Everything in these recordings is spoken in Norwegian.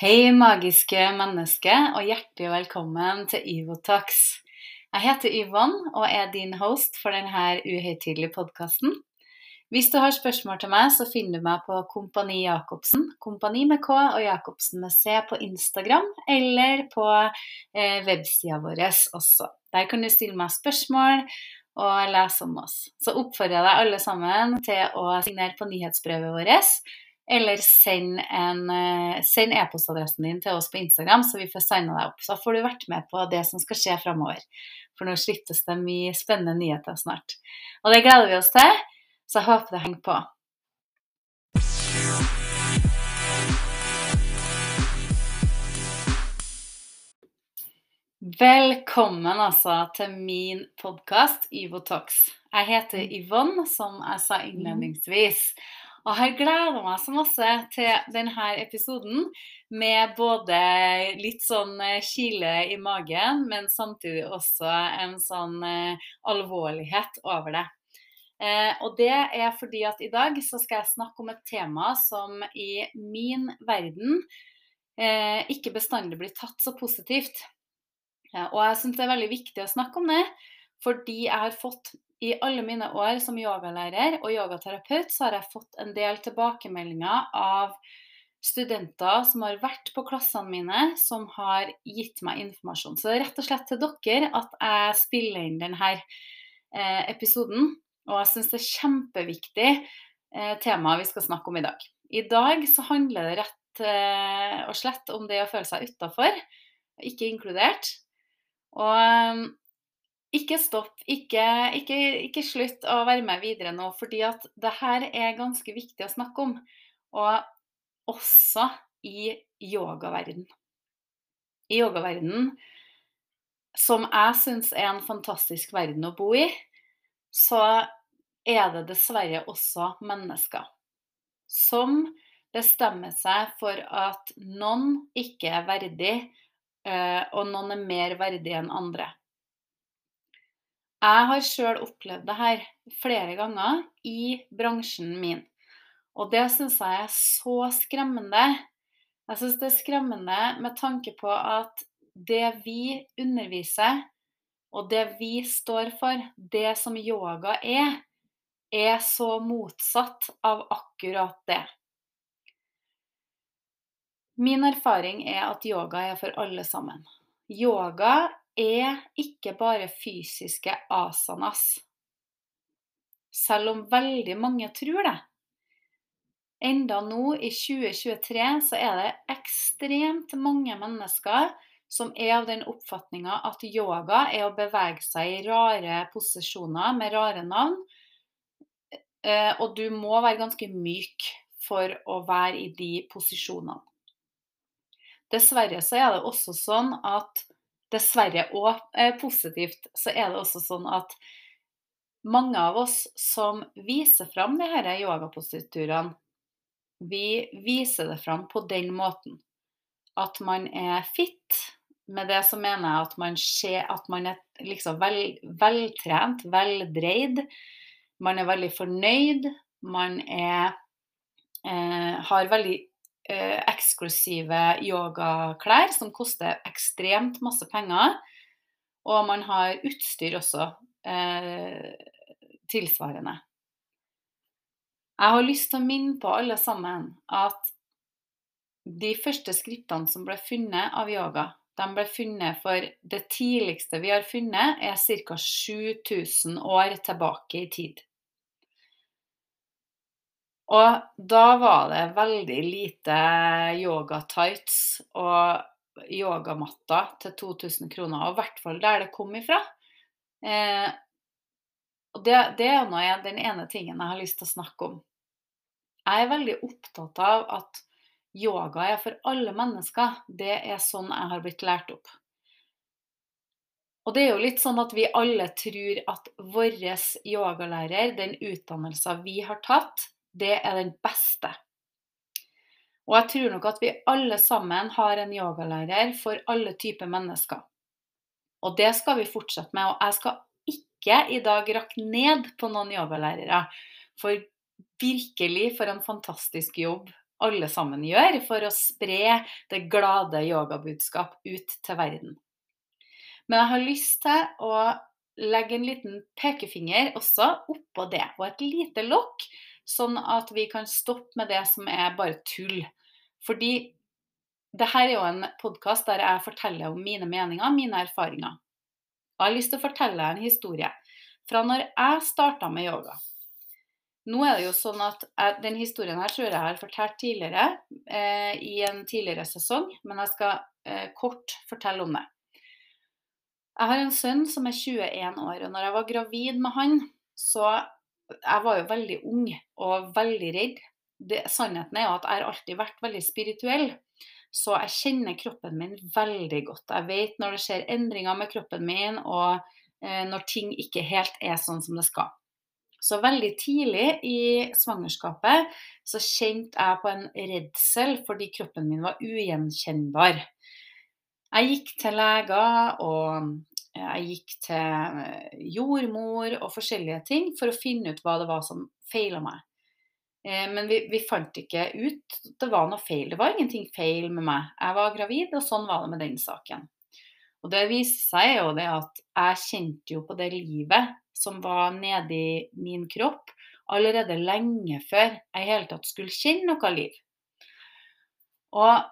Hei, magiske menneske, og hjertelig velkommen til Ivotax. Jeg heter Yvonne og er din host for denne uhøytidelige podkasten. Hvis du har spørsmål til meg, så finner du meg på Kompani Jacobsen, Kompani med K og Jacobsen med C på Instagram, eller på eh, websida vår også. Der kan du stille meg spørsmål og lese om oss. Så oppfordrer jeg deg alle sammen til å signere på nyhetsbrevet vårt eller send eh, e-postadressen din til oss på Instagram, så vi får signa deg opp. Så får du vært med på det som skal skje framover. For nå slippes det mye spennende nyheter snart. Og det gleder vi oss til, så jeg håper det henger på. Velkommen altså til min podkast Talks. Jeg heter Yvonne, som jeg sa innledningsvis. Og jeg gleder meg så masse til denne episoden med både litt sånn eh, kile i magen, men samtidig også en sånn eh, alvorlighet over det. Eh, og det er fordi at i dag så skal jeg snakke om et tema som i min verden eh, ikke bestandig blir tatt så positivt. Eh, og jeg syns det er veldig viktig å snakke om det, fordi jeg har fått i alle mine år som yogalærer og yogaterapeut, så har jeg fått en del tilbakemeldinger av studenter som har vært på klassene mine, som har gitt meg informasjon. Så det er rett og slett til dere at jeg spiller inn denne eh, episoden. Og jeg syns det er kjempeviktig eh, tema vi skal snakke om i dag. I dag så handler det rett eh, og slett om det å føle seg utafor, ikke inkludert. Og ikke stopp, ikke, ikke, ikke, slutt å være med videre nå, fordi at det her er ganske viktig å snakke om. Og også i yogaverden. I yogaverden, som jeg syns er en fantastisk verden å bo i, så er det dessverre også mennesker som bestemmer seg for at noen ikke er verdig, eh, og noen er mer verdig enn andre. Jeg har sjøl opplevd det her flere ganger i bransjen min. Og det syns jeg er så skremmende. Jeg syns det er skremmende med tanke på at det vi underviser, og det vi står for, det som yoga er, er så motsatt av akkurat det. Min erfaring er at yoga er for alle sammen. Yoga er ikke bare fysiske asanas, selv om veldig mange tror det. Enda nå i 2023 så er det ekstremt mange mennesker som er av den oppfatninga at yoga er å bevege seg i rare posisjoner med rare navn. Eh, og du må være ganske myk for å være i de posisjonene. Dessverre så er det også sånn at dessverre òg eh, positivt, så er det også sånn at mange av oss som viser fram de disse yogapositurene, vi viser det fram på den måten. At man er fit. Med det så mener jeg at man ser at man er liksom vel, veltrent, veldreid. Man er veldig fornøyd. Man er, eh, har veldig eh, eksklusive yogaklær som koster ekstremt masse penger. Og man har utstyr også eh, tilsvarende. Jeg har lyst til å minne på alle sammen at de første skrittene som ble funnet av yoga, de ble funnet for det tidligste vi har funnet, er ca. 7000 år tilbake i tid. Og da var det veldig lite yoga-tights og yogamatter til 2000 kroner, og i hvert fall der det kom ifra. Eh, og det, det er nå den ene tingen jeg har lyst til å snakke om. Jeg er veldig opptatt av at yoga er for alle mennesker. Det er sånn jeg har blitt lært opp. Og det er jo litt sånn at vi alle tror at vår yogalærer, den utdannelsen vi har tatt, det er den beste. Og jeg tror nok at vi alle sammen har en yogalærer for alle typer mennesker. Og det skal vi fortsette med. Og jeg skal ikke i dag rakke ned på noen yogalærere. For virkelig for en fantastisk jobb alle sammen gjør for å spre det glade yogabudskap ut til verden. Men jeg har lyst til å legge en liten pekefinger også oppå det, og et lite lokk, sånn at vi kan stoppe med det som er bare tull. Fordi det her er jo en podkast der jeg forteller om mine meninger, mine erfaringer. Og jeg har lyst til å fortelle en historie fra når jeg starta med yoga. Nå er det jo sånn at jeg, Den historien her tror jeg jeg har fortalt tidligere eh, i en tidligere sesong, men jeg skal eh, kort fortelle om det. Jeg har en sønn som er 21 år, og når jeg var gravid med han, så Jeg var jo veldig ung og veldig redd. Det, sannheten er jo at jeg har alltid vært veldig spirituell. Så jeg kjenner kroppen min veldig godt. Jeg vet når det skjer endringer med kroppen min, og eh, når ting ikke helt er sånn som det skal. Så veldig tidlig i svangerskapet så kjente jeg på en redsel fordi kroppen min var ugjenkjennbar. Jeg gikk til leger, og jeg gikk til eh, jordmor og forskjellige ting for å finne ut hva det var som feila meg. Eh, men vi, vi, fant ikke ut at det var noe feil. Det var ingenting feil med meg. Jeg var gravid, og sånn var det med den saken. Og det viser seg jo det at jeg kjente jo på det livet som var nedi min kropp, allerede lenge før jeg i hele tatt skulle kjenne noe liv. Og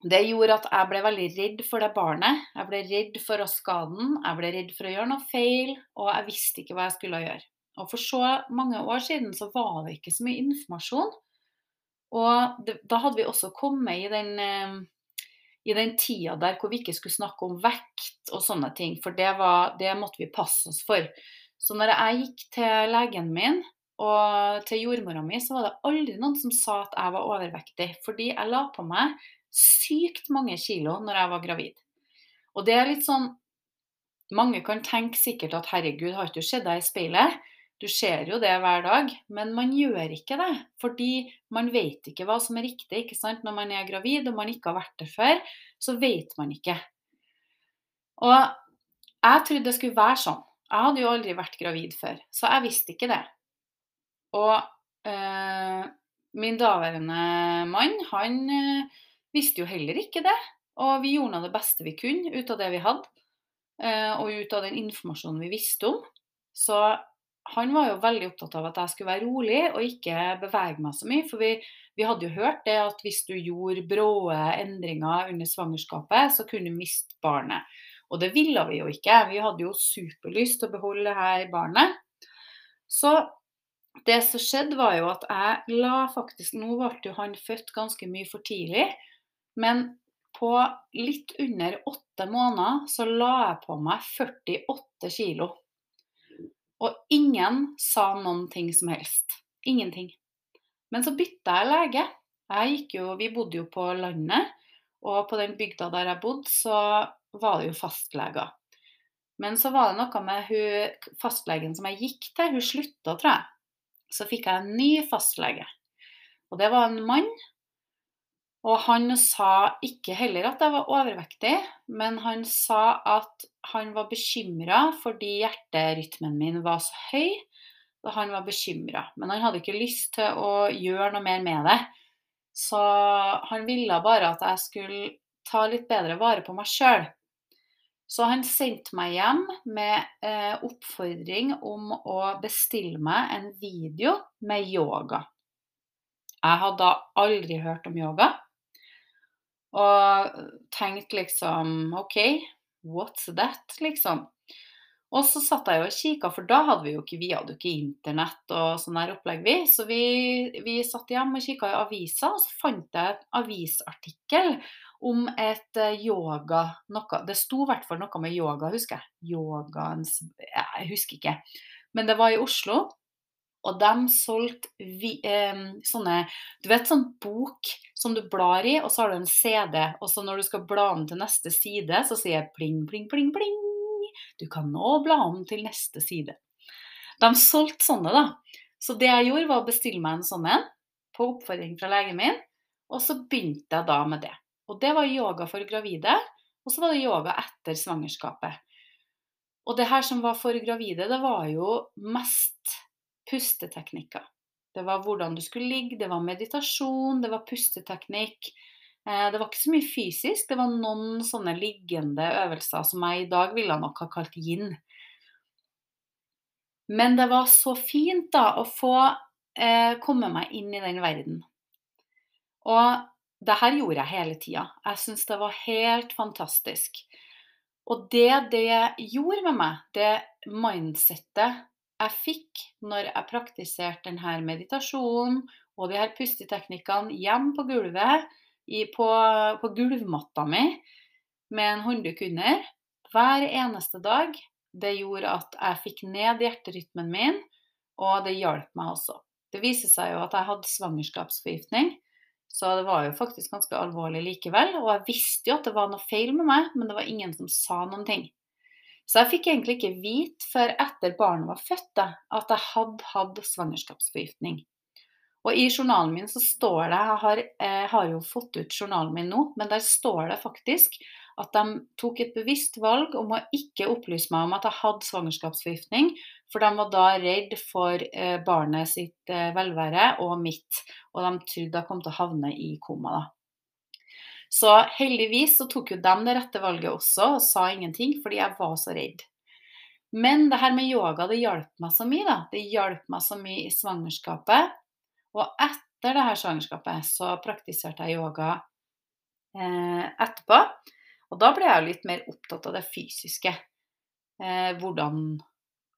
det gjorde at jeg ble veldig redd for det barnet. Jeg ble redd for å skade den, jeg ble redd for å gjøre noe feil, og jeg visste ikke hva jeg skulle gjøre. Og For så mange år siden så var det ikke så mye informasjon. Og det, da hadde vi også kommet i den, eh, i den tida der hvor vi ikke skulle snakke om vekt og sånne ting, for det, var, det måtte vi passe oss for. Så når jeg gikk til legen min og til jordmora mi, så var det aldri noen som sa at jeg var overvektig, fordi jeg la på meg sykt mange kilo når jeg var gravid. Og det er litt sånn Mange kan tenke sikkert at herregud, har ikke du sett deg i speilet? Du ser jo det hver dag, men man gjør ikke det. Fordi man vet ikke hva som er riktig. ikke sant? Når man er gravid og man ikke har vært det før, så vet man ikke. Og jeg trodde det skulle være sånn. Jeg hadde jo aldri vært gravid før, så jeg visste ikke det. Og øh, min daværende mann, han øh, visste jo heller ikke det. Og vi gjorde det beste vi kunne ut av det vi hadde, eh, og ut av den informasjonen vi visste om. Så han var jo veldig opptatt av at jeg skulle være rolig og ikke bevege meg så mye. For vi, vi hadde jo hørt det at hvis du gjorde brå endringer under svangerskapet, så kunne du miste barnet. Og det ville vi jo ikke. Vi hadde jo superlyst til å beholde det her barnet. Så det som skjedde, var jo at jeg la faktisk Nå ble jo han født ganske mye for tidlig. Men på litt under åtte måneder så la jeg på meg 48 kilo. Og ingen sa noen ting som helst. Ingenting. Men så bytta jeg lege. Jeg jo, vi bodde jo på landet, og på den bygda der jeg bodde, så var det jo fastleger. Men så var det noe med hun, fastlegen som jeg gikk til, hun slutta, tror jeg. Så fikk jeg en ny fastlege. Og det var en mann og han sa ikke heller at jeg var overvektig, men han sa at han var bekymra fordi hjerterytmen min var så høy. Og han var bekymra. Men han hadde ikke lyst til å gjøre noe mer med det. Så han ville bare at jeg skulle ta litt bedre vare på meg sjøl. Så han sendte meg hjem med eh, oppfordring om å bestille meg en video med yoga. Jeg hadde aldri hørt om yoga. Og tenkte liksom OK, what's that, liksom. Og så satt jeg og kikka, for da hadde vi jo ikke, vi hadde jo ikke internett og sånn der opplegg, vi. Så vi, vi satt hjemme og kikka i avisa, og så fant jeg et avisartikkel om et eh, yoga noe, Det sto i hvert fall noe med yoga, husker jeg. Yogaens Jeg husker ikke. Men det var i Oslo. Og de solgte eh, sånne Du vet sånn bok som du blar i, og så har du en CD. Og så når du skal bla om til neste side, så sier jeg pling, pling, pling, pling. Du kan nå bla om til neste side. De solgte sånne, da. Så det jeg gjorde, var å bestille meg en sånn en på oppfordring fra legen min. Og så begynte jeg da med det. Og det var yoga for gravide. Og så var det yoga etter svangerskapet. Og det her som var for gravide, det var jo mest pusteteknikker. Det var hvordan du skulle ligge, det var meditasjon, det var pusteteknikk. Eh, det var ikke så mye fysisk, det var noen sånne liggende øvelser som jeg i dag ville nok ha kalt yin. Men det var så fint da å få eh, komme meg inn i den verden. Og det her gjorde jeg hele tida. Jeg syns det var helt fantastisk. Og det det gjorde med meg, det mindsettet jeg fikk når jeg praktiserte denne meditasjonen og de her pusteteknikkene hjemme på gulvet, i, på, på gulvmatta mi med en håndduk under, hver eneste dag, det gjorde at jeg fikk ned hjerterytmen min, og det hjalp meg også. Det viser seg jo at jeg hadde svangerskapsforgiftning, så det var jo faktisk ganske alvorlig likevel. Og jeg visste jo at det var noe feil med meg, men det var ingen som sa noen ting. Så jeg fikk egentlig ikke vite før etter barnet var født at jeg hadde hatt svangerskapsforgiftning. Og i journalen min så står det Jeg har, jeg har jo fått ut journalen min nå, men der står det faktisk at de tok et bevisst valg om å ikke opplyse meg om at jeg hadde svangerskapsforgiftning, for de var da redd for eh, barnet sitt eh, velvære og mitt, og de trodde jeg kom til å havne i koma. da. Så heldigvis så tok jo de det rette valget også, og sa ingenting, fordi jeg var så redd. Men det her med yoga det hjalp meg så mye. da. Det hjalp meg så mye i svangerskapet. Og etter det her svangerskapet så praktiserte jeg yoga eh, etterpå. Og da ble jeg litt mer opptatt av det fysiske. Eh, hvordan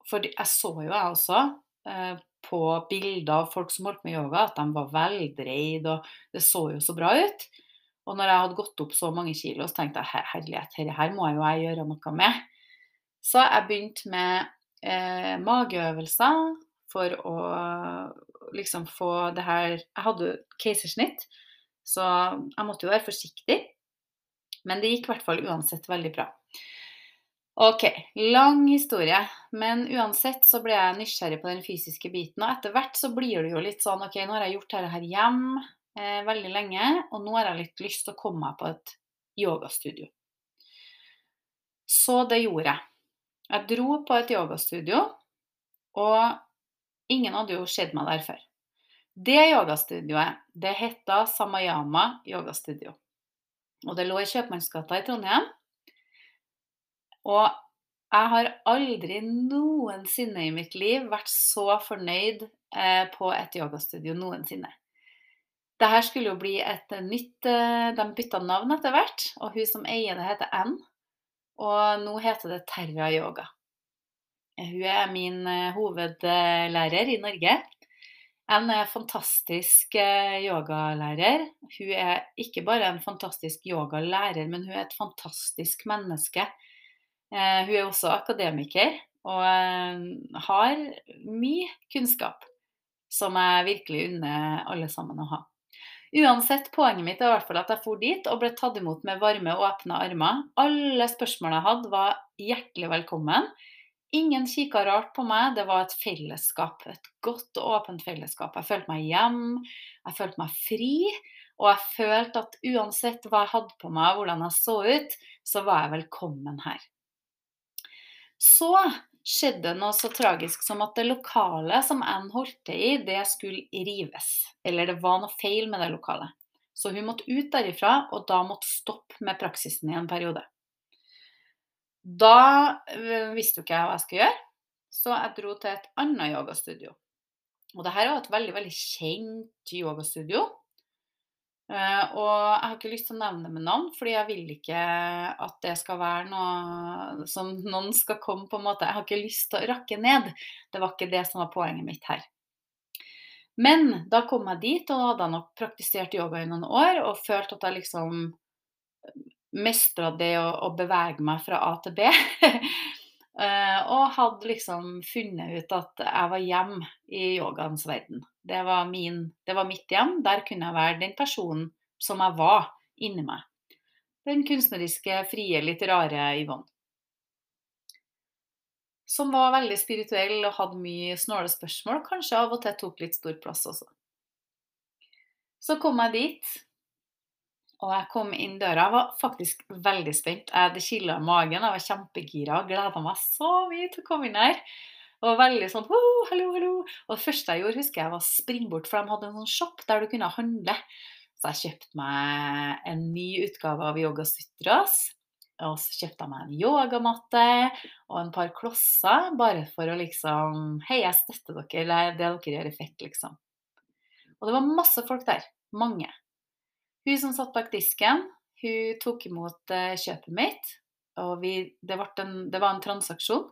For jeg så jo jeg også eh, på bilder av folk som holdt med yoga, at de var veldreid, og det så jo så bra ut. Og når jeg hadde gått opp så mange kilo, så tenkte jeg herlighet, dette her må jeg jo jeg gjøre noe med. Så jeg begynte med eh, mageøvelser for å liksom få det her Jeg hadde keisersnitt, så jeg måtte jo være forsiktig. Men det gikk i hvert fall uansett veldig bra. Ok, lang historie. Men uansett så ble jeg nysgjerrig på den fysiske biten. Og etter hvert så blir det jo litt sånn ok, nå har jeg gjort dette her hjem eh, veldig lenge, og nå har jeg litt lyst til å komme meg på et yogastudio. Så det gjorde jeg. Jeg dro på et yogastudio, og ingen hadde jo sett meg der før. Det yogastudioet, det heter Samayama yogastudio. Og det lå i Kjøpmannsgata i Trondheim. Og jeg har aldri noensinne i mitt liv vært så fornøyd eh, på et yogastudio noensinne. Dette skulle jo bli et nytt eh, De bytta navn etter hvert, og hun som eier det, heter N. Og nå heter det Terra Yoga. Hun er min eh, hovedlærer i Norge. En fantastisk eh, yogalærer. Hun er ikke bare en fantastisk yogalærer, men hun er et fantastisk menneske. Eh, hun er også akademiker og eh, har mye kunnskap som jeg virkelig unner alle sammen å ha. Uansett, poenget mitt er i hvert fall at jeg for dit og ble tatt imot med varme, og åpne armer. Alle spørsmål jeg hadde, var hjertelig velkommen. Ingen kikka rart på meg. Det var et fellesskap. Et godt og åpent fellesskap. Jeg følte meg hjemme, jeg følte meg fri. Og jeg følte at uansett hva jeg hadde på meg, og hvordan jeg så ut, så var jeg velkommen her. Så skjedde noe så tragisk som at det lokale som Anne holdt til i, det skulle rives. Eller det var noe feil med det lokalet. Så hun måtte ut derifra, og da måtte stoppe med praksisen i en periode. Da eh, visste jo ikke jeg hva jeg skulle gjøre, så jeg dro til et annet yogastudio. Og det her er et veldig, veldig kjent yogastudio. Uh, og jeg har ikke lyst til å nevne det med navn, fordi jeg vil ikke at det skal være noe som noen skal komme på en måte Jeg har ikke lyst til å rakke ned. Det var ikke det som var poenget mitt her. Men da kom jeg dit, og da hadde jeg nok praktisert yoga i noen år og følt at jeg liksom mestra det å, å, bevege meg fra A til B. Eh, og hadde liksom funnet ut at jeg var hjem i yogaens verden. Det var, min, det var mitt hjem. Der kunne jeg være den personen som jeg var inni meg. Den kunstneriske, frie, litt rare Yvonne. Som var veldig spirituell og hadde mye snåle spørsmål. Kanskje av og til tok litt stor plass også. Så kom jeg dit, og jeg kom inn døra, jeg var faktisk veldig spent. Det kila i magen, jeg var kjempegira og gleda meg så mye til å komme inn her. Og veldig sånn «Ho, hallo, hallo. Og det første jeg gjorde, husker jeg var å springe bort, for de hadde en sånn shop der du kunne handle. Så jeg kjøpte meg en ny utgave av Yoga Sutras. Og så kjøpte jeg meg en yogamatte og en par klosser, bare for å liksom Hei, jeg støtter dere. Det dere gjør, er fett, liksom. Og det var masse folk der. Mange. Hun som satt bak disken, hun tok imot eh, kjøpet mitt. Og vi, det, en, det, var en transaksjon.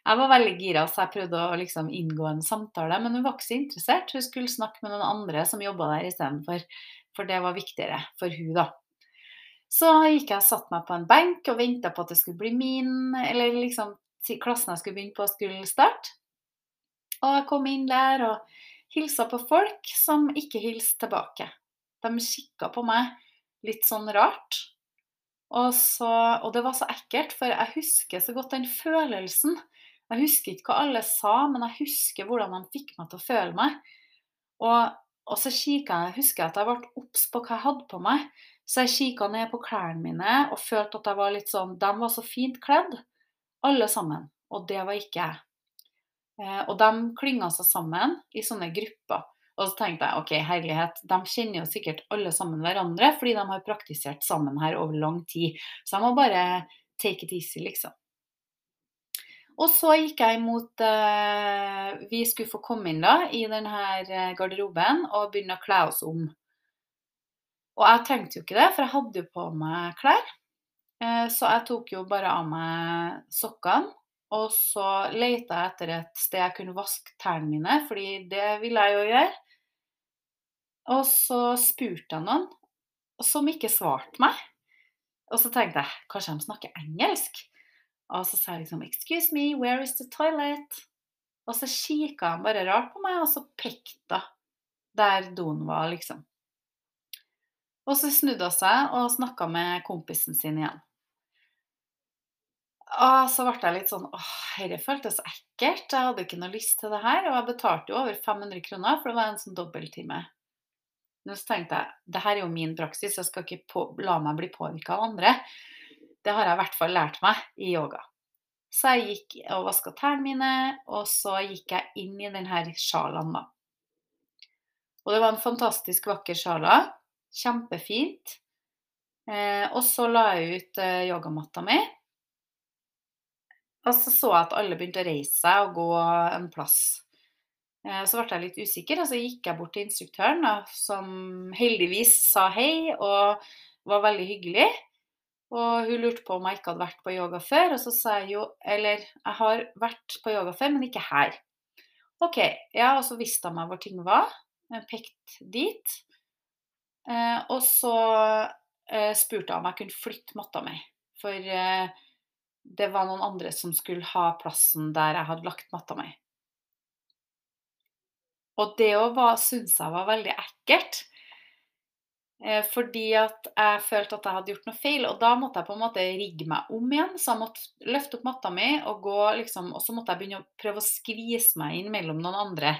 Jeg var veldig gira, så jeg prøvde å liksom inngå en samtale. Men hun var ikke så interessert. Hun skulle snakke med noen andre som jobba der istedenfor. For det var viktigere for hun da. Så gikk jeg og satte meg på en benk og venta på at det skulle bli min, eller liksom klassen jeg skulle begynne på, skulle starte. Og jeg kom inn der og hilsa på folk som ikke hilste tilbake. De kikka på meg litt sånn rart. Og, så, og, det var så ekkelt, for jeg husker så godt den følelsen. Jeg husker ikke hva alle sa, men jeg husker hvordan de fikk meg til å føle meg. Og, og så kikka jeg, husker jeg at jeg ble obs på hva jeg hadde på meg. Så jeg kikka ned på klærne mine og følte at jeg var litt sånn De var så fint kledd, alle sammen. Og det var ikke jeg. Eh, og de klynga seg sammen i sånne grupper. Og så tenkte jeg ok, herlighet, de kjenner jo sikkert alle sammen hverandre fordi de har praktisert sammen her over lang tid. Så jeg må bare take it easy, liksom. Og så gikk jeg imot eh, Vi skulle få komme inn da i denne eh, garderoben og begynne å kle oss om. Og jeg trengte jo ikke det, for jeg hadde jo på meg klær. Eh, så jeg tok jo bare av meg sokkene. Og så leita jeg etter et sted jeg kunne vaske tærne mine, fordi det ville jeg jo gjøre. Og så spurte jeg noen som ikke svarte meg. Og så tenkte jeg kanskje de snakker engelsk. Og så sa jeg liksom 'Excuse me, where is the toilet?' Og så kikka han bare rart på meg, og så pekte hun der doen var, liksom. Og så snudde hun seg og snakka med kompisen sin igjen. Og så ble jeg litt sånn åh, dette føltes ekkelt. Jeg hadde ikke noe lyst til det her. Og jeg betalte jo over 500 kroner, for det var en sånn dobbelttime. Men så tenkte jeg det her er jo min praksis, jeg skal ikke på, la meg bli påvirka av andre. Det har jeg i hvert fall lært meg i yoga. Så jeg gikk og vaska tærne mine, og så gikk jeg inn i denne sjalaen, da. Og det var en fantastisk vakker sjala. Kjempefint. Eh, og så la jeg ut eh, yogamatta mi. Og så så jeg at alle begynte å reise seg og gå en plass. Eh, så ble jeg litt usikker, og så gikk jeg bort til instruktøren, som heldigvis sa hei og var veldig hyggelig. Og hun lurte på om jeg ikke hadde vært på yoga før, og så sa jeg jo Eller jeg har vært på yoga før, men ikke her. OK. Ja, og så visste hun meg hvor ting var. Pekt dit. Eh, og så eh, spurte jeg om jeg kunne flytte matta mi. For eh, det var noen andre som skulle ha plassen der jeg hadde lagt matta mi. Og det òg syntes jeg var veldig ekkelt. Eh, fordi at jeg følte at jeg hadde gjort noe feil. Og da måtte jeg på en måte rigge meg om igjen. Så jeg måtte løfte opp matta mi, og, gå, liksom, og så måtte jeg begynne å prøve å skvise meg inn mellom noen andre.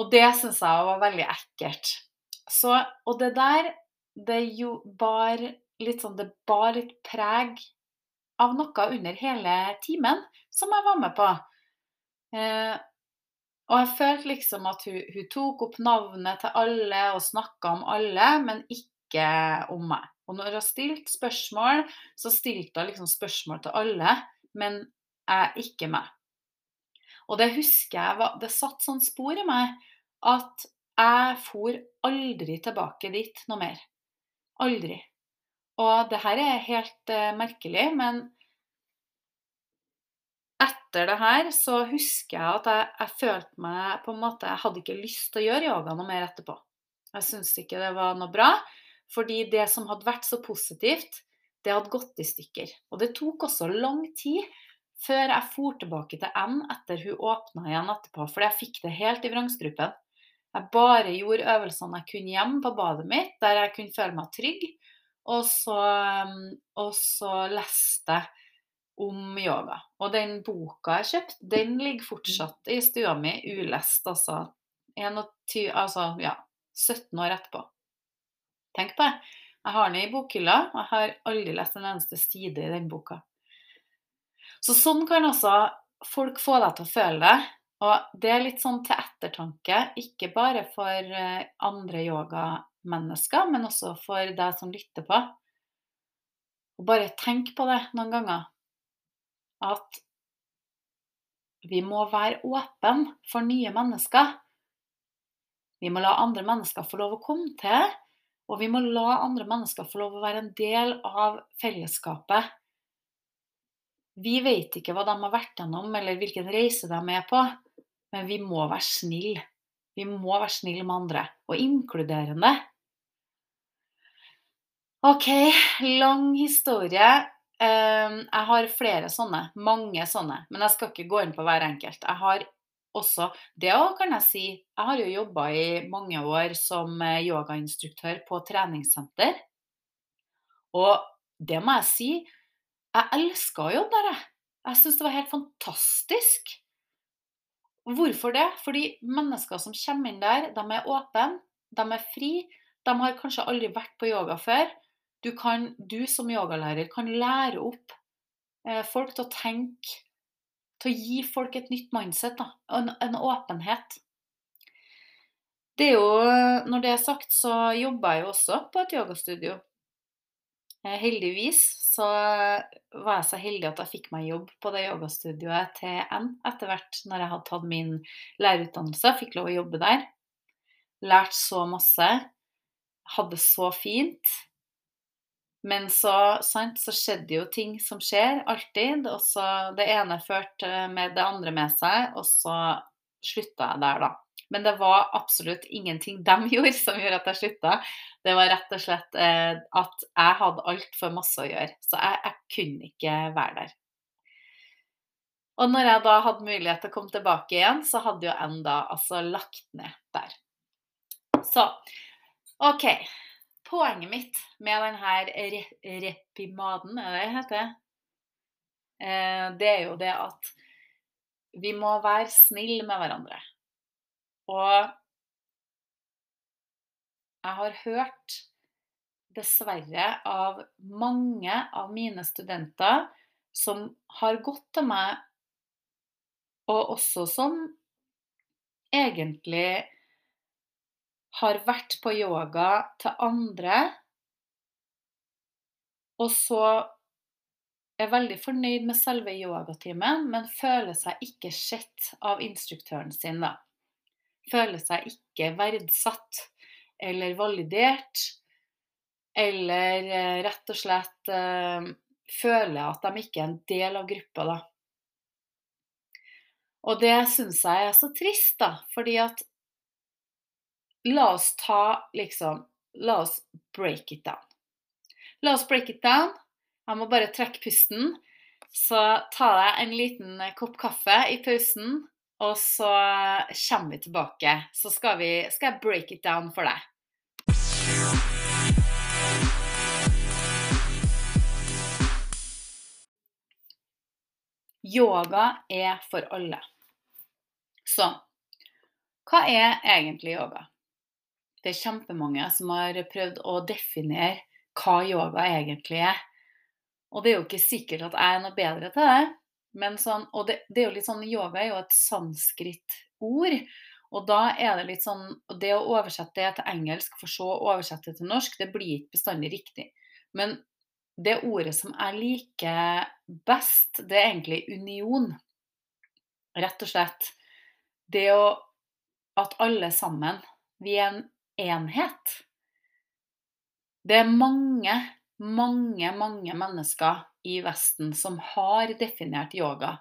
Og det syns jeg var veldig ekkelt. Så, og det der, det jo bar litt sånn Det bar litt preg av noe under hele timen som jeg var med på. Eh, og jeg følte liksom at hun, hun, tok opp navnet til alle og snakka om alle, men ikke om meg. Og når hun stilte spørsmål, så stilte hun liksom spørsmål til alle, men jeg ikke meg. Og det husker jeg var, Det satt sånn spor i meg at jeg for aldri tilbake dit noe mer. Aldri. Og det her er helt uh, merkelig, men etter det her så husker jeg at jeg, jeg, følte meg på en måte Jeg hadde ikke lyst til å gjøre yoga noe mer etterpå. Jeg syntes ikke det var noe bra, fordi det som hadde vært så positivt, det hadde gått i stykker. Og det tok også lang tid før jeg for tilbake til N etter hun åpna igjen etterpå, for jeg fikk det helt i vrangstrupen. Jeg bare gjorde øvelsene jeg kunne hjemme på badet mitt, der jeg kunne føle meg trygg. Og så, og så leste jeg om yoga. Og den boka jeg kjøpte, den ligger fortsatt i stua mi ulest, altså. 21, altså ja, 17 år etterpå. Tenk på det. Jeg har den i bokhylla, og jeg har aldri lest en eneste side i den boka. Så sånn kan altså folk få deg til å føle det. Og det er litt sånn til ettertanke, ikke bare for eh, andre yogamennesker, men også for deg som lytter på. Og bare tenk på det noen ganger. At vi må være åpne for nye mennesker. Vi må la andre mennesker få lov å komme til, og vi må la andre mennesker få lov å være en del av fellesskapet. Vi vet ikke hva de har vært gjennom, eller hvilken reise de er på, men vi må være snille. Vi må være snille med andre, og inkluderende. OK, lang historie. Ehm, jeg har flere sånne, mange sånne, men jeg skal ikke gå inn på hver enkelt. Jeg har også Det òg kan jeg si. Jeg har jo jobba i mange år som eh, yogainstruktør på treningssenter. Og det må jeg si, jeg elska å jobbe der, jeg. Jeg syns det var helt fantastisk. Hvorfor det? Fordi mennesker som kommer inn der, de er åpne, de er fri. De har kanskje aldri vært på yoga før. Du, kan, du som yogalærer kan lære opp eh, folk til å tenke, til å gi folk et nytt mindset, da, en, en åpenhet. Det jo, når det er sagt, så jobber jeg jo også på et yogastudio. Eh, heldigvis så var jeg så heldig at jeg fikk meg jobb på det yogastudioet til N etter hvert når jeg hadde tatt min lærerutdannelse. Fikk lov å jobbe der. Lært så masse. Hadde så fint. Men så, sant, så skjedde jo ting som skjer, alltid. Og så det ene førte med det andre med seg, og så slutta jeg der, da. Men det var absolutt ingenting de gjorde som gjorde at jeg slutta. Det var rett og slett eh, at jeg hadde altfor masse å gjøre. Så jeg, jeg, kunne ikke være der. Og når jeg da hadde mulighet til å komme tilbake igjen, så hadde jo en da altså lagt ned der. Så OK. Poenget mitt med denne re repimaden, er det det heter? Eh, det er jo det at vi må være snille med hverandre. Og jeg har hørt, dessverre, av mange av mine studenter som har gått til meg, og også som egentlig har vært på yoga til andre, og så er veldig fornøyd med selve yogatimen, men føler seg ikke sett av instruktøren sin, da føler seg ikke verdsatt eller validert. Eller eh, rett og slett øh, føler at de ikke er en del av gruppa, da. Og det syns jeg er så trist, da. Fordi at La oss ta liksom La oss break it down. La oss break it down. Jeg må bare trekke pusten. Så ta deg en liten kopp kaffe i pausen, og så kommer vi tilbake. Så skal, vi, skal jeg break it down for deg. Yoga er for alle. Så hva er egentlig yoga? Det er kjempemange som har prøvd å definere hva yoga egentlig er. Og det er jo ikke sikkert at jeg er noe bedre til det. Men sånn, og det, det, er jo litt sånn, Yoga er jo et sanskrit-ord. Og da er det litt sånn Det å oversette det til engelsk for så å oversette det til norsk, det blir ikke bestandig riktig. Men det ordet som jeg liker best, det er egentlig union. Rett og slett. Det å At alle sammen, vi er en enhet. Det er mange, mange, mange mennesker i Vesten som har definert yoga.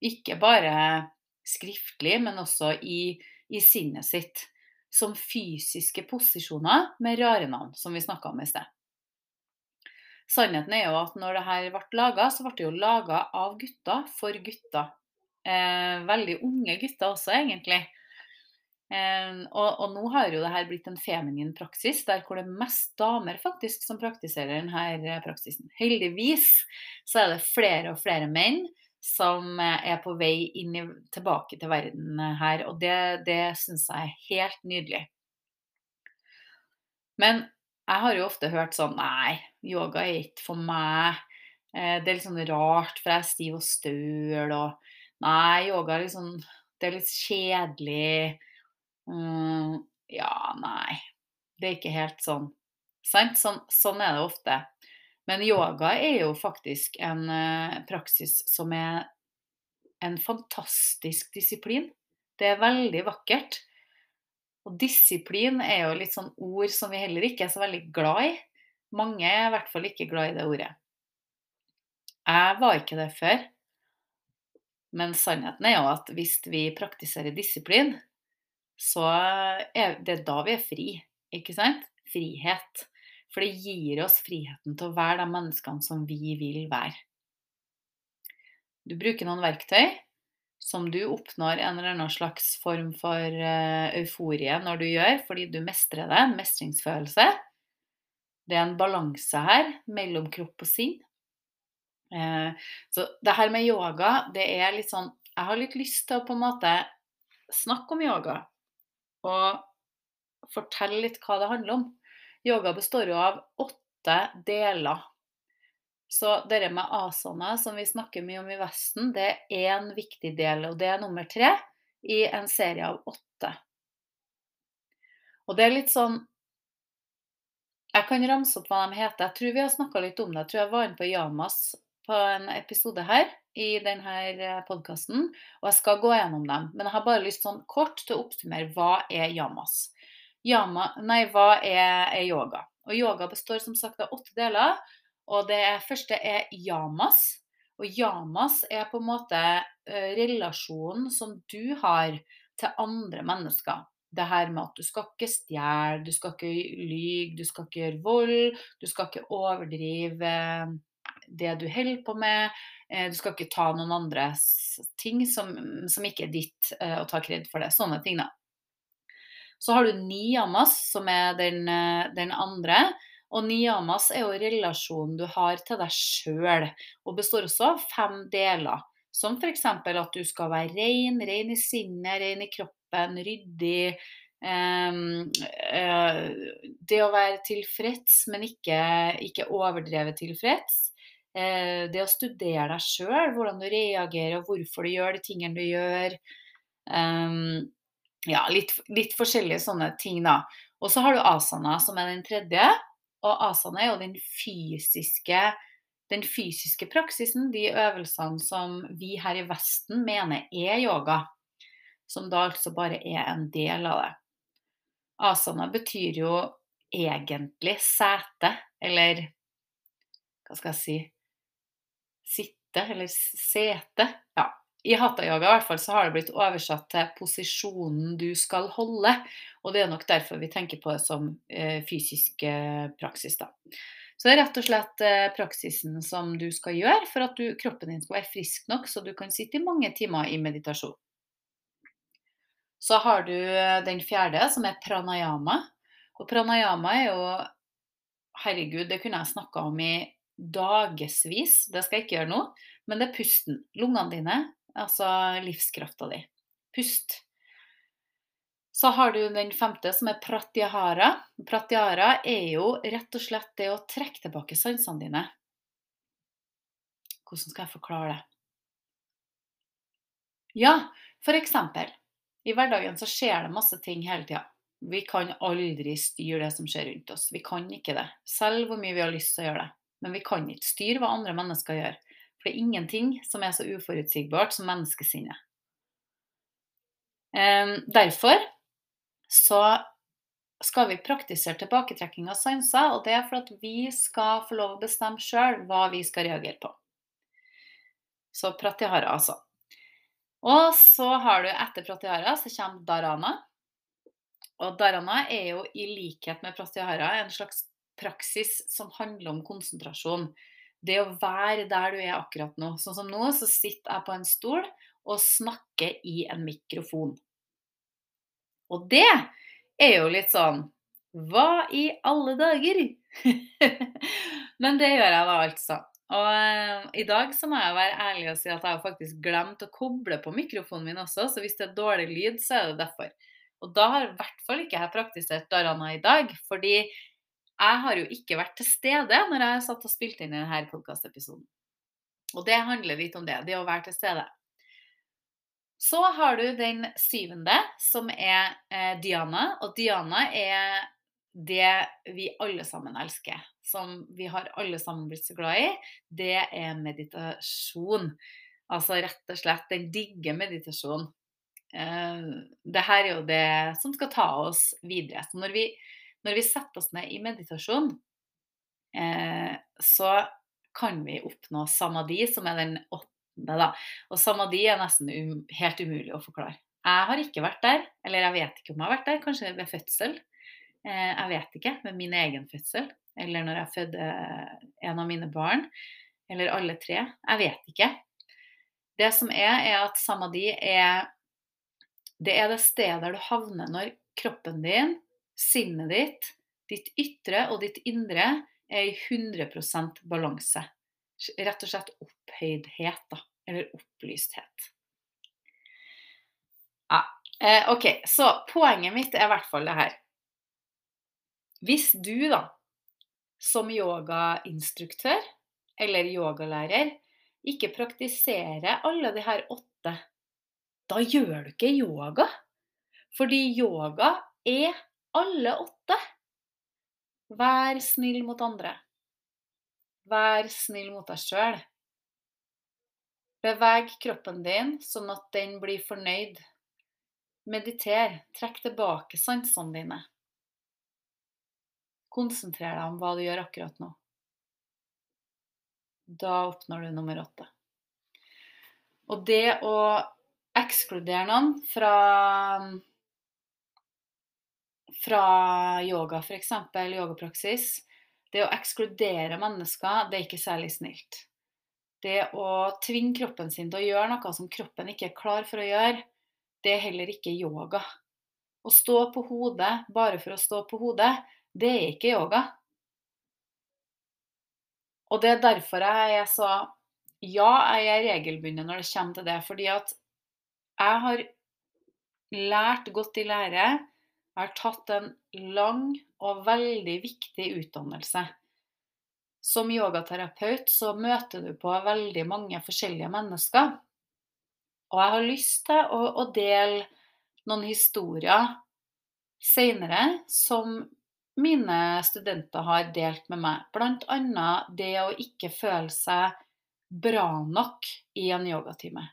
Ikke bare skriftlig, men også i, i sinnet sitt. Som fysiske posisjoner med rare navn, som vi snakka om i sted. Sannheten er jo at når det her ble laga, så ble det jo laga av gutter for gutter. Eh, veldig unge gutter også, egentlig. Og, og, nå har jo det her blitt en feminin praksis, der hvor det er mest damer faktisk som praktiserer denne eh, praksisen. Heldigvis så er det flere og flere menn som eh, er på vei i, tilbake til verden her, og det, det syns jeg er helt nydelig. Men jeg har jo ofte hørt sånn Nei, yoga er ikke for meg. Det er litt sånn rart, for jeg er stiv og støl, og Nei, yoga er litt sånn Det er litt kjedelig. Mm, ja, nei. Det er ikke helt sånn. Sant? Sånn, sånn er det ofte. Men yoga er jo faktisk en uh, praksis som er en fantastisk disiplin. Det er veldig vakkert. Og disiplin er jo litt sånn ord som vi heller ikke er så veldig glad i. Mange er i hvert fall ikke glad i det ordet. Jeg var ikke det før. Men sannheten er jo at hvis vi praktiserer disiplin, så er det da vi er fri. Ikke sant? Frihet. For det gir oss friheten til å være de menneskene som vi vil være. Du bruker noen verktøy som du oppnår en eller annen slags form for uh, euforie når du gjør, fordi du mestrer det, en mestringsfølelse. Det er en balanse her mellom kropp og sinn. Uh, så det her med yoga, det er litt sånn Jeg har litt lyst til å på en måte snakke om yoga og fortelle litt hva det handler om. Yoga består jo av åtte deler. Så dette med asana, som vi snakker mye om i Vesten, det er én viktig del, og det er nummer tre i en serie av åtte. Og det er litt sånn Jeg kan ramse opp hva de heter. Jeg tror vi har snakka litt om det. Jeg tror jeg var inne på Yamas på en episode her i denne eh, podkasten, og jeg skal gå gjennom dem. Men jeg har bare lyst sånn kort til å oppsummere hva er yamas. Yama, nei, hva er, er yoga? Og yoga består som sagt av åtte deler. Og det første er yamas. Og yamas er på en måte uh, relasjonen som du har til andre mennesker. Det her med at du skal ikke stjele, du skal ikke lyge, du skal ikke gjøre vold, du skal ikke overdrive det du holder på med. Eh, du skal ikke ta noen andres ting som, som ikke er ditt, eh, og ta kred for det. Sånne ting, da. Så har du niyamas, som er den, den andre. Og niyamas er jo relasjonen du har til deg sjøl, og består også av fem deler. Som f.eks. at du skal være ren, ren i sinnet, ren i kroppen, ryddig. Um, uh, det å være tilfreds, men ikke, ikke overdrevet tilfreds. Uh, det å studere deg sjøl, hvordan du reagerer og hvorfor du gjør de tingene du gjør. Um, ja, litt, litt forskjellige sånne ting, da. Og så har du asana, som er den tredje. Og asana er jo den fysiske, den fysiske praksisen, de øvelsene som vi her i Vesten mener er yoga. Som da altså bare er en del av det. Asana betyr jo egentlig sete, eller hva skal jeg si Sitte, eller sete. Ja, i hatha-yoga i hvert fall så har det blitt oversatt til posisjonen du skal holde. Og det er nok derfor vi tenker på det som eh, fysisk eh, praksis. da. Så det er rett og slett eh, praksisen som du skal gjøre for at du, kroppen din skal være frisk nok, så du kan sitte i mange timer i meditasjon. Så har du eh, den fjerde, som er pranayama. Og pranayama er jo Herregud, det kunne jeg snakka om i dagevis. Det skal jeg ikke gjøre nå. Men det er pusten. Lungene dine Altså livskrafta di. Pust. Så har du den femte, som er pratyahara. Pratyahara er jo rett og slett det å trekke tilbake sansene dine. Hvordan skal jeg forklare det? Ja, for eksempel. I hverdagen så skjer det masse ting hele tida. Vi kan aldri styre det som skjer rundt oss. Vi kan ikke det. Selv hvor mye vi har lyst til å gjøre det. Men vi kan ikke styre hva andre mennesker gjør. For det er ingenting som er så uforutsigbart som menneskesinnet. Ehm, derfor så skal vi praktisere tilbaketrekking av sanser, og det er for at vi skal få lov å bestemme sjøl hva vi skal reagere på. Så pratyahara, altså. Og så har du etter pratyahara så kommer dharana. Og dharana er jo i likhet med pratyahara en slags praksis som handler om konsentrasjon det å være der du er akkurat nå. Sånn som nå, så sitter jeg på en stol og snakker i en mikrofon. Og det er jo litt sånn Hva i alle dager? Men det gjør jeg da altså. Og uh, i dag så må jeg være ærlig og si at jeg har faktisk glemt å koble på mikrofonen min også, så hvis det er dårlig lyd, så er det derfor. Og da har i hvert fall ikke jeg praktisert Darana i dag, fordi jeg har jo ikke vært til stede når jeg satt og spilte inn denne podkastepisoden. Og det handler litt om det, det å være til stede. Så har du den syvende, som er eh, Diana. Og Diana er det vi alle sammen elsker. Som vi har alle sammen blitt så glad i. Det er meditasjon. Altså rett og slett den digge meditasjonen. Eh, det her er jo det som skal ta oss videre. Så når vi, når vi setter oss ned i meditasjon, eh, så kan vi oppnå samadhi, som er den åttende. Da. Og samadhi er nesten um, helt umulig å forklare. Jeg har ikke vært der, eller jeg vet ikke om jeg har vært der, kanskje ved fødsel. Eh, jeg vet ikke, med min egen fødsel, eller når jeg fødte en av mine barn, eller alle tre. Jeg vet ikke. Det som er, er at samadi er det er det stedet du havner når kroppen din, sinnet ditt, ditt ytre og ditt indre er i 100% balanse. Rett og slett opphøydhet, da. Eller opplysthet. Ja, eh, OK. Så poenget mitt er i hvert fall det her. Hvis du, da, som yogainstruktør eller yogalærer, ikke praktiserer alle de her åtte da gjør du ikke yoga. Fordi yoga er alle åtte. Vær snill mot andre. Vær snill mot deg sjøl. Beveg kroppen din sånn at den blir fornøyd. Mediter. Trekk tilbake sansene dine. Konsentrer deg om hva du gjør akkurat nå. Da oppnår du nummer åtte. Og det å ekskludere noen fra fra yoga, f.eks. yogapraksis. Det å ekskludere mennesker, det er ikke særlig snilt. Det å tvinge kroppen sin til å gjøre noe som kroppen ikke er klar for å gjøre, det er heller ikke yoga. Å stå på hodet bare for å stå på hodet, det er ikke yoga. Og det er derfor jeg sa Ja, jeg er regelbundet når det kommer til det. Fordi at jeg har lært godt i lære. Jeg har tatt en lang og veldig viktig utdannelse. Som yogaterapeut så møter du på veldig mange forskjellige mennesker. Og jeg har lyst til å, å dele noen historier seinere som mine studenter har delt med meg. Bl.a. det å ikke føle seg bra nok i en yogatime.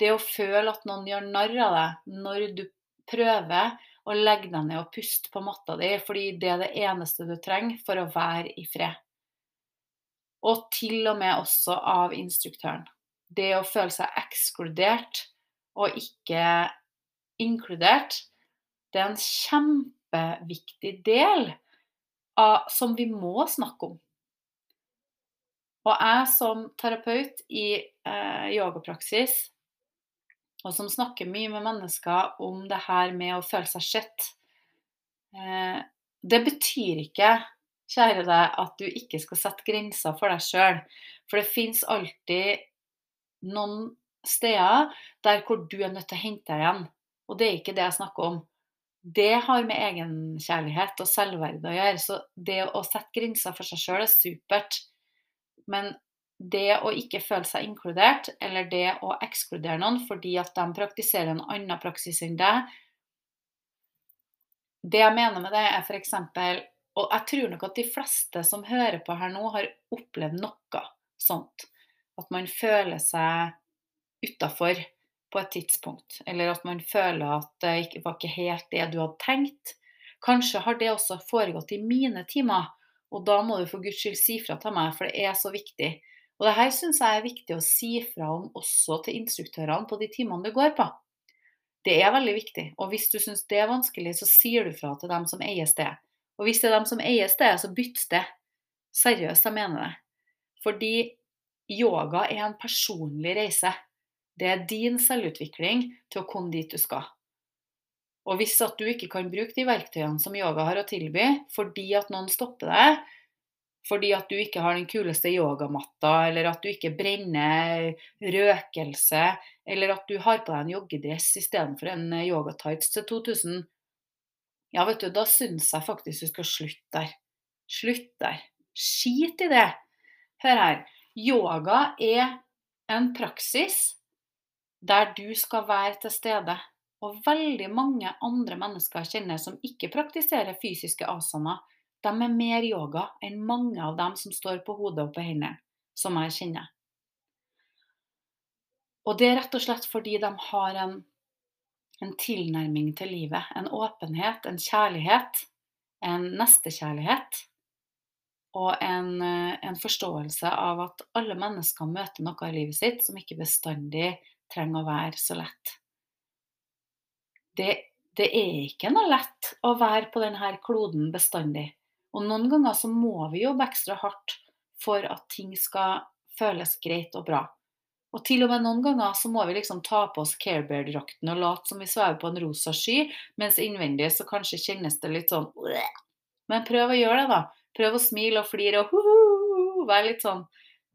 Det å føle at noen gjør narr av deg når du prøver å legge deg ned og puste på matta di, fordi det er det eneste du trenger for å være i fred. Og til og med også av instruktøren. Det å føle seg ekskludert og ikke inkludert, det er en kjempeviktig del av, som vi må snakke om. Og jeg som terapeut i eh, yogapraksis og som snakker mye med mennesker om det her med å føle seg sett. Eh, det betyr ikke, kjære deg, at du ikke skal sette grenser for deg sjøl. For det fins alltid noen steder der hvor du er nødt til å hente deg igjen. Og det er ikke det jeg snakker om. Det har med egenkjærlighet og selvverd å gjøre. Så det å sette grenser for seg sjøl er supert. Men det å ikke føle seg inkludert, eller det å ekskludere noen fordi at de praktiserer en annen praksis enn deg Det jeg mener med det, er f.eks. Og jeg tror nok at de fleste som hører på her nå, har opplevd noe sånt. At man føler seg utafor på et tidspunkt. Eller at man føler at det ikke var ikke helt det du hadde tenkt. Kanskje har det også foregått i mine timer. Og da må du for guds skyld si fra til meg, for det er så viktig. Og det her syns jeg er viktig å si fra om også til instruktørene på de timene du går på. Det er veldig viktig. Og hvis du syns det er vanskelig, så sier du fra til dem som eier stedet. Og hvis det er dem som eier stedet, så bytt sted. Seriøst, jeg mener det. Fordi yoga er en personlig reise. Det er din selvutvikling til å komme dit du skal. Og hvis at du ikke kan bruke de verktøyene som yoga har å tilby, fordi at noen stopper deg, fordi at du ikke har den kuleste yogamatta, eller at du ikke brenner røkelse, eller at du har på deg en joggedress istedenfor en eh, yogatights til 2000. Ja, vet du, da syns jeg faktisk du skal slutte der. Slutt der. Skit i det. Hør her. Yoga er en praksis der du skal være til stede. Og veldig mange andre mennesker kjenner som ikke praktiserer fysiske asana. de er mer yoga enn mange av dem som står på hodet og på hendene, som jeg kjenner. Og det er rett og slett fordi de har en, en tilnærming til livet. En åpenhet, en kjærlighet, en nestekjærlighet. Og en, en forståelse av at alle mennesker møter noe i livet sitt som ikke bestandig trenger å være så lett. Det, det er ikke noe lett å være på denne kloden bestandig. Og noen ganger så må vi jobbe ekstra hardt for at ting skal føles greit og bra. Og til og med noen ganger så må vi liksom ta på oss Carebear-drakten og late som vi svever på en rosa sky, mens innvendig så kanskje kjennes det litt sånn Men prøv å gjøre det, da. Prøv å smile og flire og være litt sånn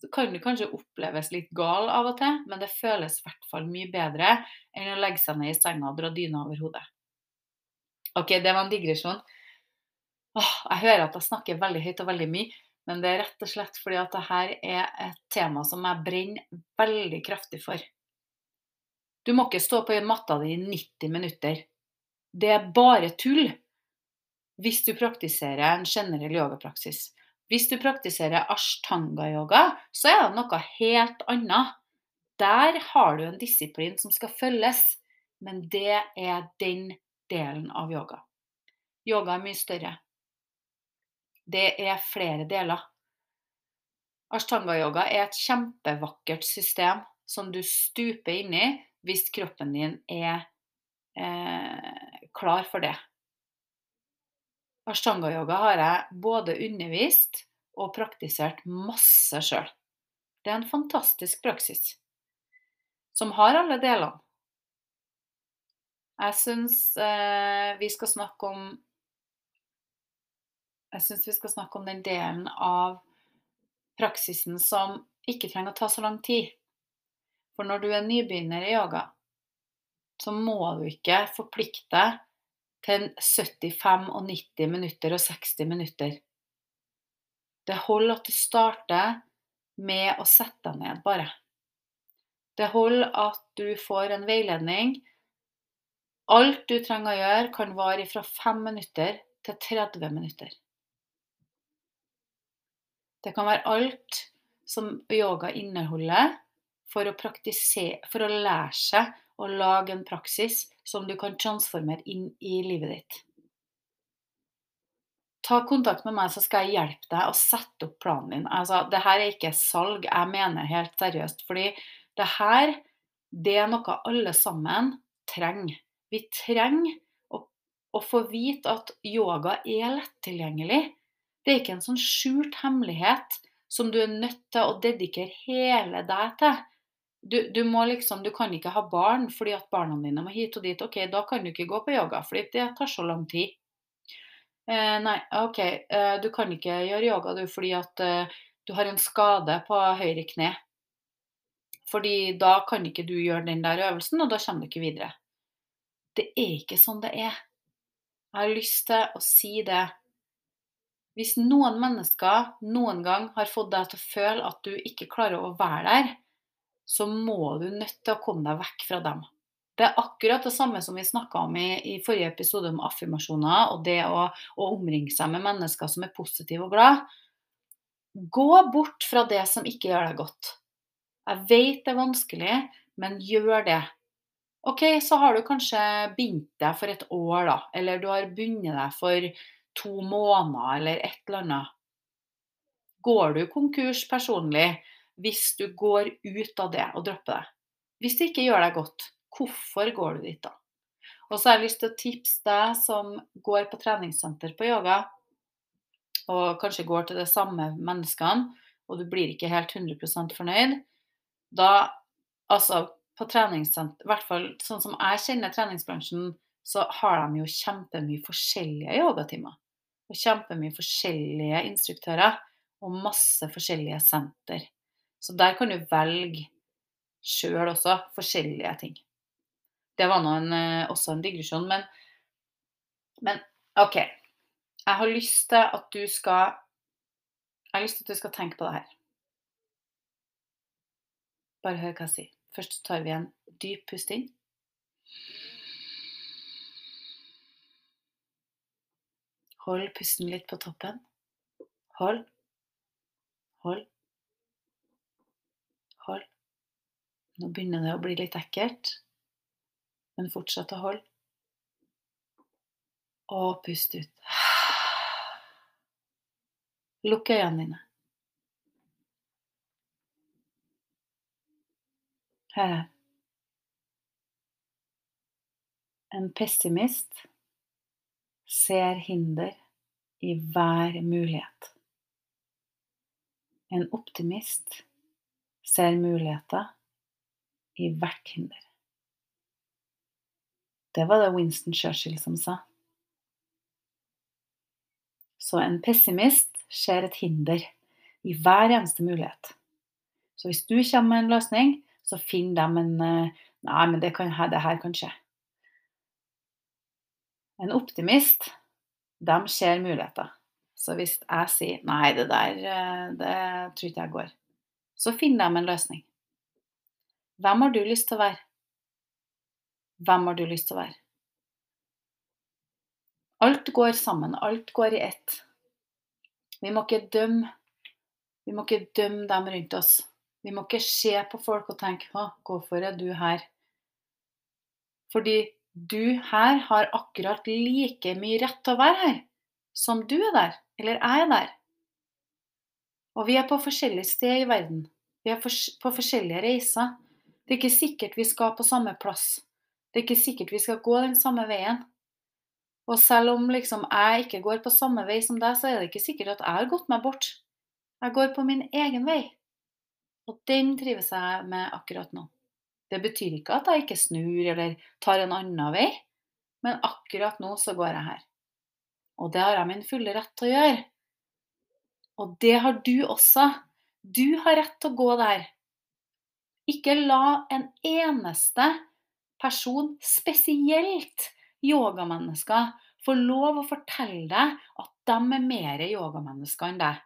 Så kan du kanskje oppleves litt gal av og til, men det føles i hvert fall mye bedre enn å legge seg ned i senga og dra dyna over hodet. OK, det var en digresjon. Åh, jeg hører at jeg snakker veldig høyt og veldig mye, men det er rett og slett fordi at dette er et tema som jeg brenner veldig kraftig for. Du må ikke stå på matta di i 90 minutter. Det er bare tull hvis du praktiserer en generell yogapraksis. Hvis du praktiserer ashtanga-yoga, så er det noe helt annet. Der har du en disiplin som skal følges, men det er den delen av yoga. Yoga er mye større. Det er flere deler. Ashtanga-yoga er et kjempevakkert system som du stuper inn i hvis kroppen din er eh, klar for det. Ashtanga-yoga har jeg både undervist og praktisert masse sjøl. Det er en fantastisk praksis som har alle delene. Jeg syns eh, vi skal snakke om jeg syns vi skal snakke om den delen av praksisen som ikke trenger å ta så lang tid. For når du er nybegynner i yoga, så må du ikke forplikte deg til 75 og 90 minutter og 60 minutter. Det holder at du starter med å sette deg ned, bare. Det holder at du får en veiledning. Alt du trenger å gjøre, kan vare fra 5 minutter til 30 minutter. Det kan være alt som yoga inneholder for å, for å lære seg å lage en praksis som du kan transformere inn i livet ditt. Ta kontakt med meg, så skal jeg hjelpe deg å sette opp planen din. Altså, det her er ikke salg, jeg mener helt seriøst. Fordi det her, det er noe alle sammen trenger. Vi trenger å, å få vite at yoga er lett tilgjengelig. Det er ikke en sånn skjult hemmelighet som du er nødt til å dedikere hele deg til. Du, du, må liksom, du kan ikke ha barn fordi at barna dine må hit og dit. Ok, da kan du ikke gå på yoga, fordi det tar så lang tid. Eh, nei, ok, eh, du kan ikke gjøre yoga du fordi at eh, du har en skade på høyre kne. Fordi da kan ikke du gjøre den der øvelsen, og da kommer du ikke videre. Det er ikke sånn det er. Jeg har lyst til å si det hvis noen mennesker noen gang har fått deg til å føle at du ikke klarer å være der, så må du nødt til å komme deg vekk fra dem. Det er akkurat det samme som vi snakka om i, i, forrige episode om affirmasjoner og det å, å, omringe seg med mennesker som er positive og glad. Gå bort fra det som ikke gjør deg godt. Jeg vet det er vanskelig, men gjør det. OK, så har du kanskje bindt deg for et år, da. Eller du har bundet deg for to måneder eller et eller annet. Går du konkurs personlig hvis du går ut av det og dropper det? Hvis det ikke gjør deg godt, hvorfor går du dit da? Og så har jeg lyst til å tipse deg som går på treningssenter på yoga, og kanskje går til de samme menneskene, og du blir ikke helt 100 fornøyd. Da, altså på treningssenter, i hvert fall sånn som jeg kjenner treningsbransjen, så har de jo kjempemye forskjellige yogatimer og kjempemye forskjellige instruktører og masse forskjellige senter. Så der kan du velge sjøl også forskjellige ting. Det var nå eh, også en digresjon, men, men OK. Jeg har lyst til at du skal Jeg har lyst til at du skal tenke på det her. Bare hør hva jeg sier. Først tar vi en dyp pust inn. Hold pusten litt på toppen. Hold. Hold. Hold. Nå begynner det å bli litt ekkelt, men fortsett å holde. Og pust ut. Lukk øynene dine. Her er En pessimist ser hinder i hver mulighet. En optimist ser muligheter i hvert hinder. Det var det Winston Churchill som sa. Så en pessimist ser et hinder i hver eneste mulighet. Så hvis du kommer med en løsning, så finner de en eh, Nei, men det, kan, det her kan skje. En optimist, de ser muligheter. Så hvis jeg sier 'nei, det der eh, det tror ikke jeg går', så finn dem en løsning. Hvem har du lyst til å være? Hvem har du lyst til å være? Alt går sammen. Alt går i ett. Vi må ikke dømme Vi må ikke dømme dem rundt oss. Vi må ikke se på folk og tenke hvorfor er du her?' Fordi du her har akkurat like mye rett til å være her som du er der, eller jeg er der. Og vi er på forskjellige steder i verden. Vi er på forskjellige reiser. Det er ikke sikkert vi skal på samme plass. Det er ikke sikkert vi skal gå den samme veien. Og selv om liksom jeg ikke går på samme vei som deg, så er det ikke sikkert at jeg har gått meg bort. Jeg går på min egen vei. Og den trives jeg med akkurat nå. Det betyr ikke at jeg ikke snur eller tar en annen vei, men akkurat nå så går jeg her. Og det har jeg min fulle rett til å gjøre. Og det har du også. Du har rett til å gå der. Ikke la en eneste person, spesielt yogamennesker, få lov å fortelle deg at de er mer yogamennesker enn deg.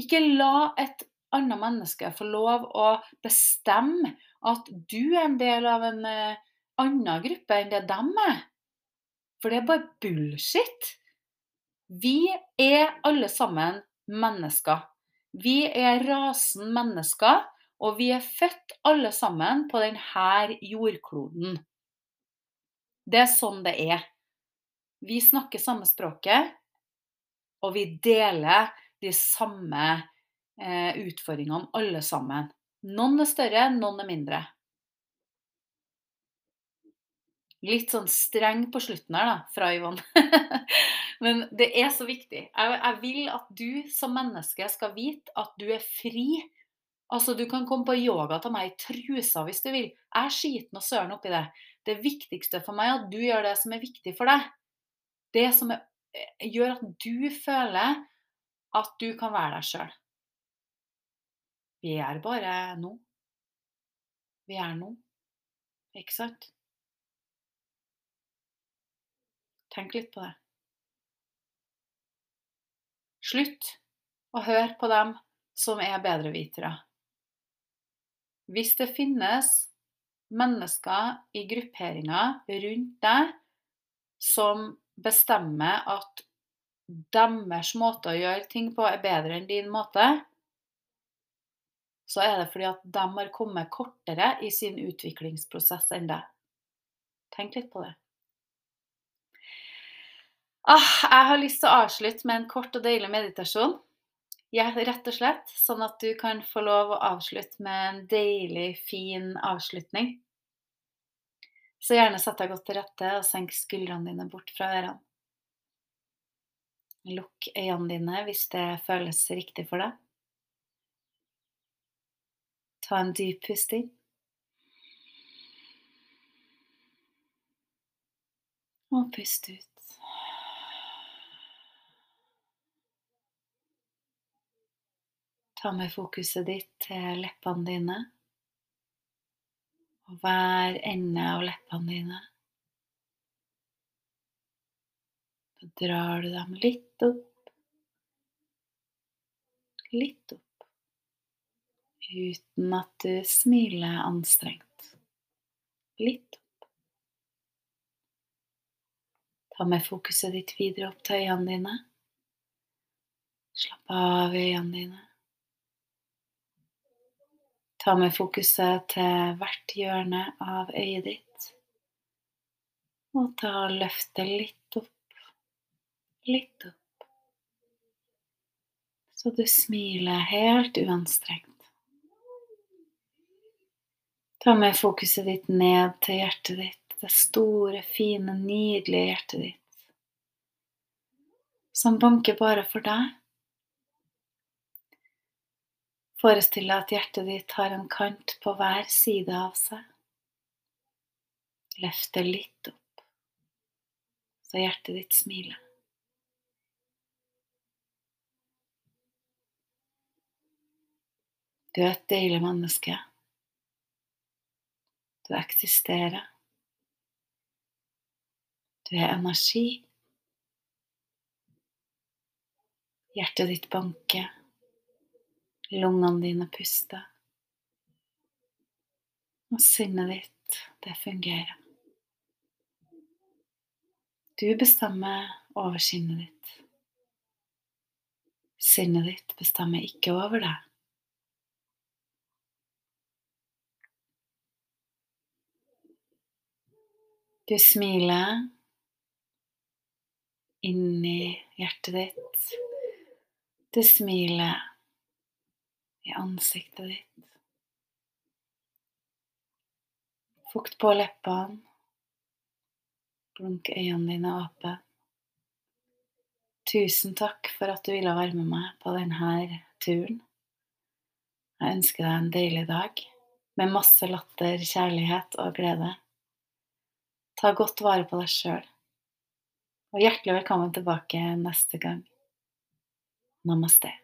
Ikke la et annet menneske få lov å bestemme at du er en del av en uh, annen gruppe enn det dem er. For det er bare bullshit. Vi er alle sammen mennesker. Vi er rasen mennesker, og vi er født alle sammen på denne jordkloden. Det er sånn det er. Vi snakker samme språket, og vi deler de samme eh, utfordringene, alle sammen. Noen er større, noen er mindre. Litt sånn streng på slutten her, da, fra Yvonne. Men det er så viktig. Jeg, jeg, vil at du som menneske skal vite at du er fri. Altså, Du kan komme på yoga til meg i trusa hvis du vil. Jeg skiter noe søren oppi det. Det viktigste for meg er at du gjør det som er viktig for deg. Det som er, eh, gjør at du føler at du kan være deg sjøl. Vi er bare nå. Vi er nå. Ikke sant? Tenk litt på det. Slutt å høre på dem som er bedrevitere. Hvis det finnes mennesker i grupperinger rundt deg som bestemmer at deres måte å gjøre ting på er bedre enn din måte, så er det fordi at de har kommet kortere i sin utviklingsprosess enn deg. Tenk litt på det. Ah, jeg har lyst til å avslutte med en kort og deilig meditasjon. Ja, rett og slett, sånn at du kan få lov å avslutte med en deilig, fin avslutning. Så gjerne sett deg godt til rette og senk skuldrene dine bort fra ørene. Lukk øynene dine hvis det føles riktig for deg. Ta en dyp pust inn. Og pust ut. Ta med fokuset ditt til leppene dine. Og hver ende av leppene dine. Så drar du dem litt opp. Litt opp uten at du smiler anstrengt. Litt opp. Ta med fokuset ditt videre opp til øynene dine. Slapp av i øynene dine. Ta med fokuset til hvert hjørne av øyet ditt. Og ta og løft det litt opp, litt opp. Så du smiler helt uanstrengt. Ta med fokuset ditt ned til hjertet ditt, det store, fine, nydelige hjertet ditt. Som banker bare for deg. Forestill deg at hjertet ditt har en kant på hver side av seg. Løft det litt opp, så hjertet ditt smiler. Du er et deilig menneske. Du eksisterer. Du er energi. Hjertet ditt banker. Lungene dine puster. Og sinnet ditt, det fungerer. Du bestemmer over sinnet ditt. Sinnet ditt bestemmer ikke over deg. Du smiler inni hjertet ditt. Du smiler i ansiktet ditt. Fukt på leppene. Blunk øynene dine åpne. Tusen takk for at du ville være med meg på denne turen. Jeg ønsker deg en deilig dag med masse latter, kjærlighet og glede. Ta godt vare på deg sjøl. Og hjertelig velkommen tilbake neste gang. Namaste.